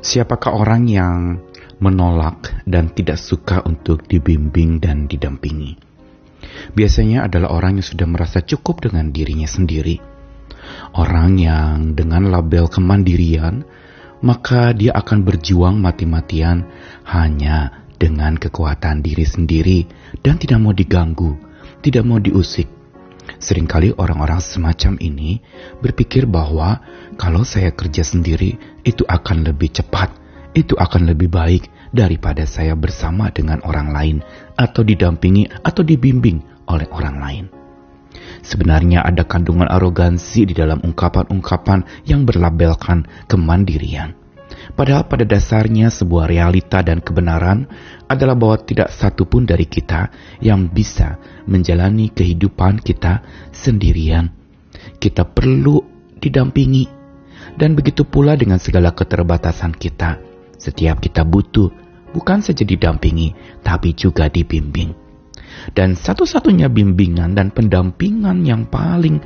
Siapakah orang yang menolak dan tidak suka untuk dibimbing dan didampingi? Biasanya adalah orang yang sudah merasa cukup dengan dirinya sendiri. Orang yang dengan label kemandirian, maka dia akan berjuang mati-matian hanya dengan kekuatan diri sendiri dan tidak mau diganggu, tidak mau diusik. Seringkali orang-orang semacam ini berpikir bahwa kalau saya kerja sendiri itu akan lebih cepat, itu akan lebih baik daripada saya bersama dengan orang lain atau didampingi atau dibimbing oleh orang lain. Sebenarnya ada kandungan arogansi di dalam ungkapan-ungkapan yang berlabelkan kemandirian. Padahal pada dasarnya sebuah realita dan kebenaran adalah bahwa tidak satu pun dari kita yang bisa menjalani kehidupan kita sendirian. Kita perlu didampingi. Dan begitu pula dengan segala keterbatasan kita. Setiap kita butuh bukan saja didampingi, tapi juga dibimbing. Dan satu-satunya bimbingan dan pendampingan yang paling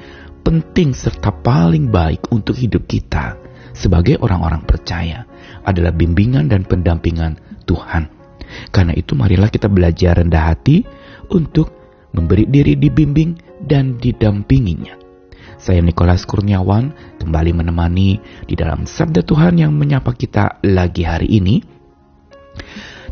penting serta paling baik untuk hidup kita sebagai orang-orang percaya adalah bimbingan dan pendampingan Tuhan. Karena itu marilah kita belajar rendah hati untuk memberi diri dibimbing dan didampinginya. Saya Nikolas Kurniawan kembali menemani di dalam sabda Tuhan yang menyapa kita lagi hari ini.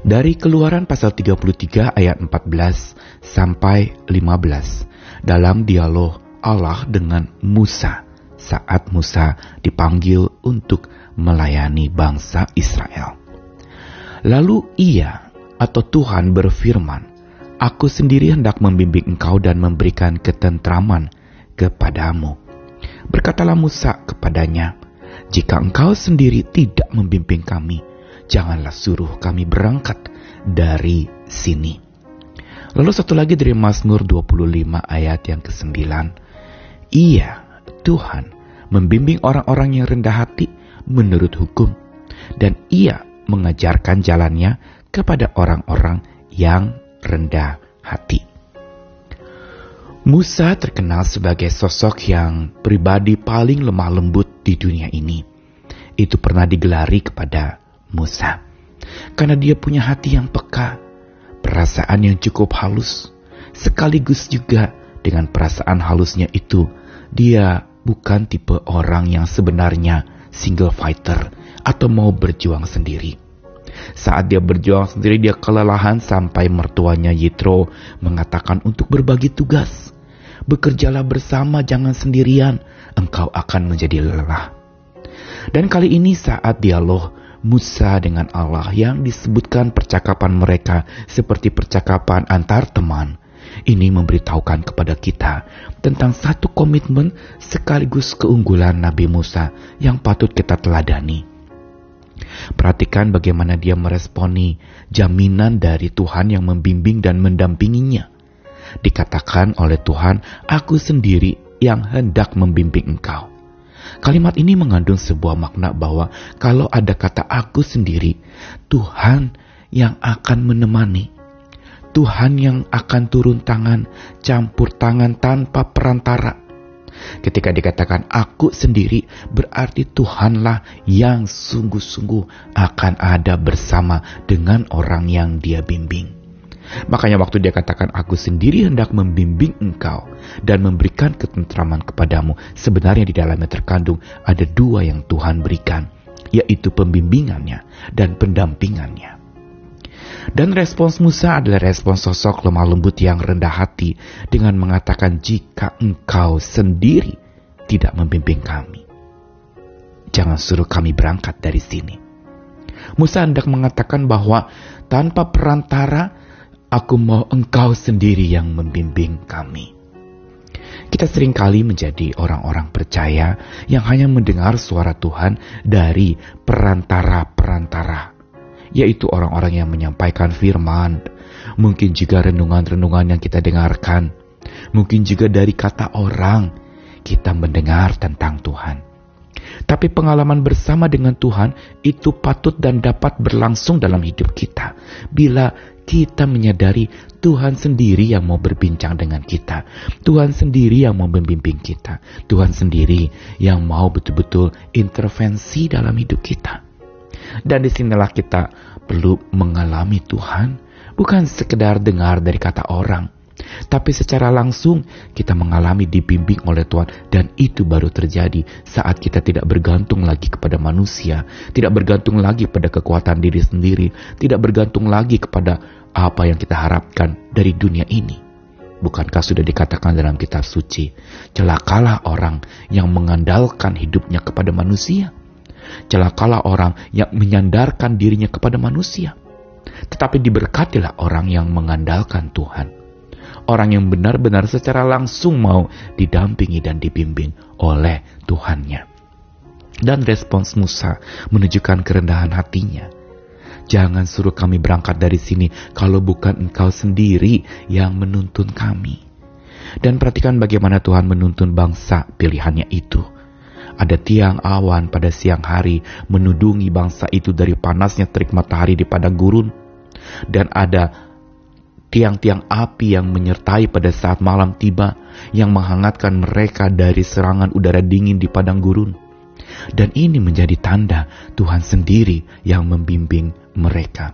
Dari keluaran pasal 33 ayat 14 sampai 15 dalam dialog Allah dengan Musa saat Musa dipanggil untuk melayani bangsa Israel. Lalu ia atau Tuhan berfirman, Aku sendiri hendak membimbing engkau dan memberikan ketentraman kepadamu. Berkatalah Musa kepadanya, Jika engkau sendiri tidak membimbing kami, janganlah suruh kami berangkat dari sini. Lalu satu lagi dari Mazmur 25 ayat yang ke-9. Ia, Tuhan, membimbing orang-orang yang rendah hati menurut hukum, dan ia mengajarkan jalannya kepada orang-orang yang rendah hati. Musa terkenal sebagai sosok yang pribadi paling lemah lembut di dunia ini. Itu pernah digelari kepada Musa. Karena dia punya hati yang peka, perasaan yang cukup halus, sekaligus juga dengan perasaan halusnya itu, dia bukan tipe orang yang sebenarnya single fighter atau mau berjuang sendiri. Saat dia berjuang sendiri dia kelelahan sampai mertuanya Yitro mengatakan untuk berbagi tugas. Bekerjalah bersama jangan sendirian, engkau akan menjadi lelah. Dan kali ini saat dialog Musa dengan Allah yang disebutkan percakapan mereka seperti percakapan antar teman ini memberitahukan kepada kita tentang satu komitmen sekaligus keunggulan Nabi Musa yang patut kita teladani. Perhatikan bagaimana dia meresponi jaminan dari Tuhan yang membimbing dan mendampinginya. Dikatakan oleh Tuhan, "Aku sendiri yang hendak membimbing engkau." Kalimat ini mengandung sebuah makna bahwa kalau ada kata "aku sendiri", Tuhan yang akan menemani. Tuhan yang akan turun tangan, campur tangan tanpa perantara. Ketika dikatakan aku sendiri, berarti Tuhanlah yang sungguh-sungguh akan ada bersama dengan orang yang dia bimbing. Makanya waktu dia katakan aku sendiri hendak membimbing engkau dan memberikan ketentraman kepadamu, sebenarnya di dalamnya terkandung ada dua yang Tuhan berikan, yaitu pembimbingannya dan pendampingannya. Dan respons Musa adalah respons sosok lemah lembut yang rendah hati dengan mengatakan jika engkau sendiri tidak membimbing kami. Jangan suruh kami berangkat dari sini. Musa hendak mengatakan bahwa tanpa perantara aku mau engkau sendiri yang membimbing kami. Kita sering kali menjadi orang-orang percaya yang hanya mendengar suara Tuhan dari perantara-perantara yaitu orang-orang yang menyampaikan firman. Mungkin juga renungan-renungan yang kita dengarkan. Mungkin juga dari kata orang kita mendengar tentang Tuhan. Tapi pengalaman bersama dengan Tuhan itu patut dan dapat berlangsung dalam hidup kita. Bila kita menyadari Tuhan sendiri yang mau berbincang dengan kita. Tuhan sendiri yang mau membimbing kita. Tuhan sendiri yang mau betul-betul intervensi dalam hidup kita. Dan di sinilah kita perlu mengalami Tuhan, bukan sekedar dengar dari kata orang, tapi secara langsung kita mengalami dibimbing oleh Tuhan dan itu baru terjadi saat kita tidak bergantung lagi kepada manusia, tidak bergantung lagi pada kekuatan diri sendiri, tidak bergantung lagi kepada apa yang kita harapkan dari dunia ini. Bukankah sudah dikatakan dalam kitab suci, celakalah orang yang mengandalkan hidupnya kepada manusia. Celakalah orang yang menyandarkan dirinya kepada manusia. Tetapi diberkatilah orang yang mengandalkan Tuhan orang yang benar-benar secara langsung mau didampingi dan dibimbing oleh Tuhannya. Dan respons Musa menunjukkan kerendahan hatinya. Jangan suruh kami berangkat dari sini kalau bukan engkau sendiri yang menuntun kami. Dan perhatikan bagaimana Tuhan menuntun bangsa pilihannya itu. Ada tiang awan pada siang hari menudungi bangsa itu dari panasnya terik matahari di padang gurun. Dan ada tiang-tiang api yang menyertai pada saat malam tiba, yang menghangatkan mereka dari serangan udara dingin di padang gurun. Dan ini menjadi tanda Tuhan sendiri yang membimbing mereka.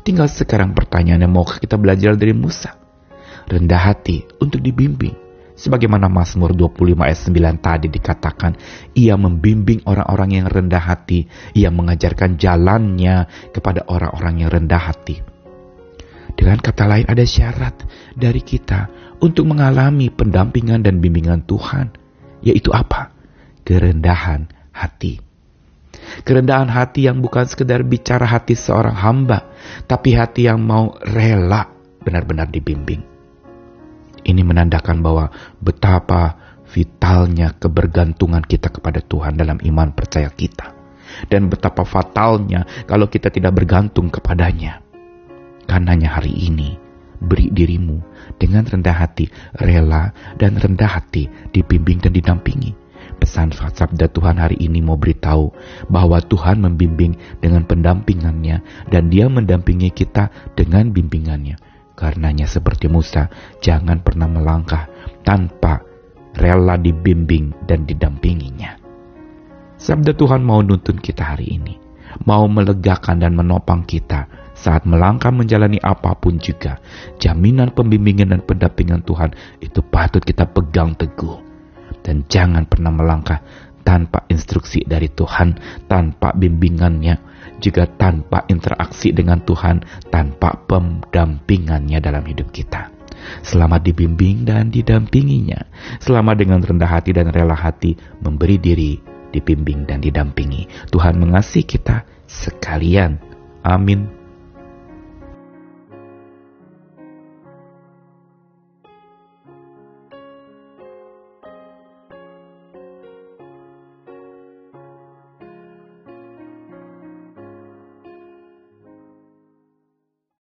Tinggal sekarang pertanyaannya, maukah kita belajar dari Musa? Rendah hati untuk dibimbing. Sebagaimana Mazmur 25 ayat 9 tadi dikatakan, ia membimbing orang-orang yang rendah hati, ia mengajarkan jalannya kepada orang-orang yang rendah hati. Dengan kata lain ada syarat dari kita untuk mengalami pendampingan dan bimbingan Tuhan. Yaitu apa? Kerendahan hati. Kerendahan hati yang bukan sekedar bicara hati seorang hamba, tapi hati yang mau rela benar-benar dibimbing. Ini menandakan bahwa betapa vitalnya kebergantungan kita kepada Tuhan dalam iman percaya kita. Dan betapa fatalnya kalau kita tidak bergantung kepadanya. Karenanya hari ini, beri dirimu dengan rendah hati, rela dan rendah hati dibimbing dan didampingi. Pesan sabda Tuhan hari ini mau beritahu bahwa Tuhan membimbing dengan pendampingannya dan dia mendampingi kita dengan bimbingannya. Karenanya seperti Musa, jangan pernah melangkah tanpa rela dibimbing dan didampinginya. Sabda Tuhan mau nuntun kita hari ini, mau melegakan dan menopang kita saat melangkah menjalani apa pun juga, jaminan pembimbingan dan pendampingan Tuhan itu patut kita pegang teguh. Dan jangan pernah melangkah tanpa instruksi dari Tuhan, tanpa bimbingannya, juga tanpa interaksi dengan Tuhan, tanpa pendampingannya dalam hidup kita. Selamat dibimbing dan didampinginya. Selamat dengan rendah hati dan rela hati memberi diri dibimbing dan didampingi. Tuhan mengasihi kita sekalian. Amin.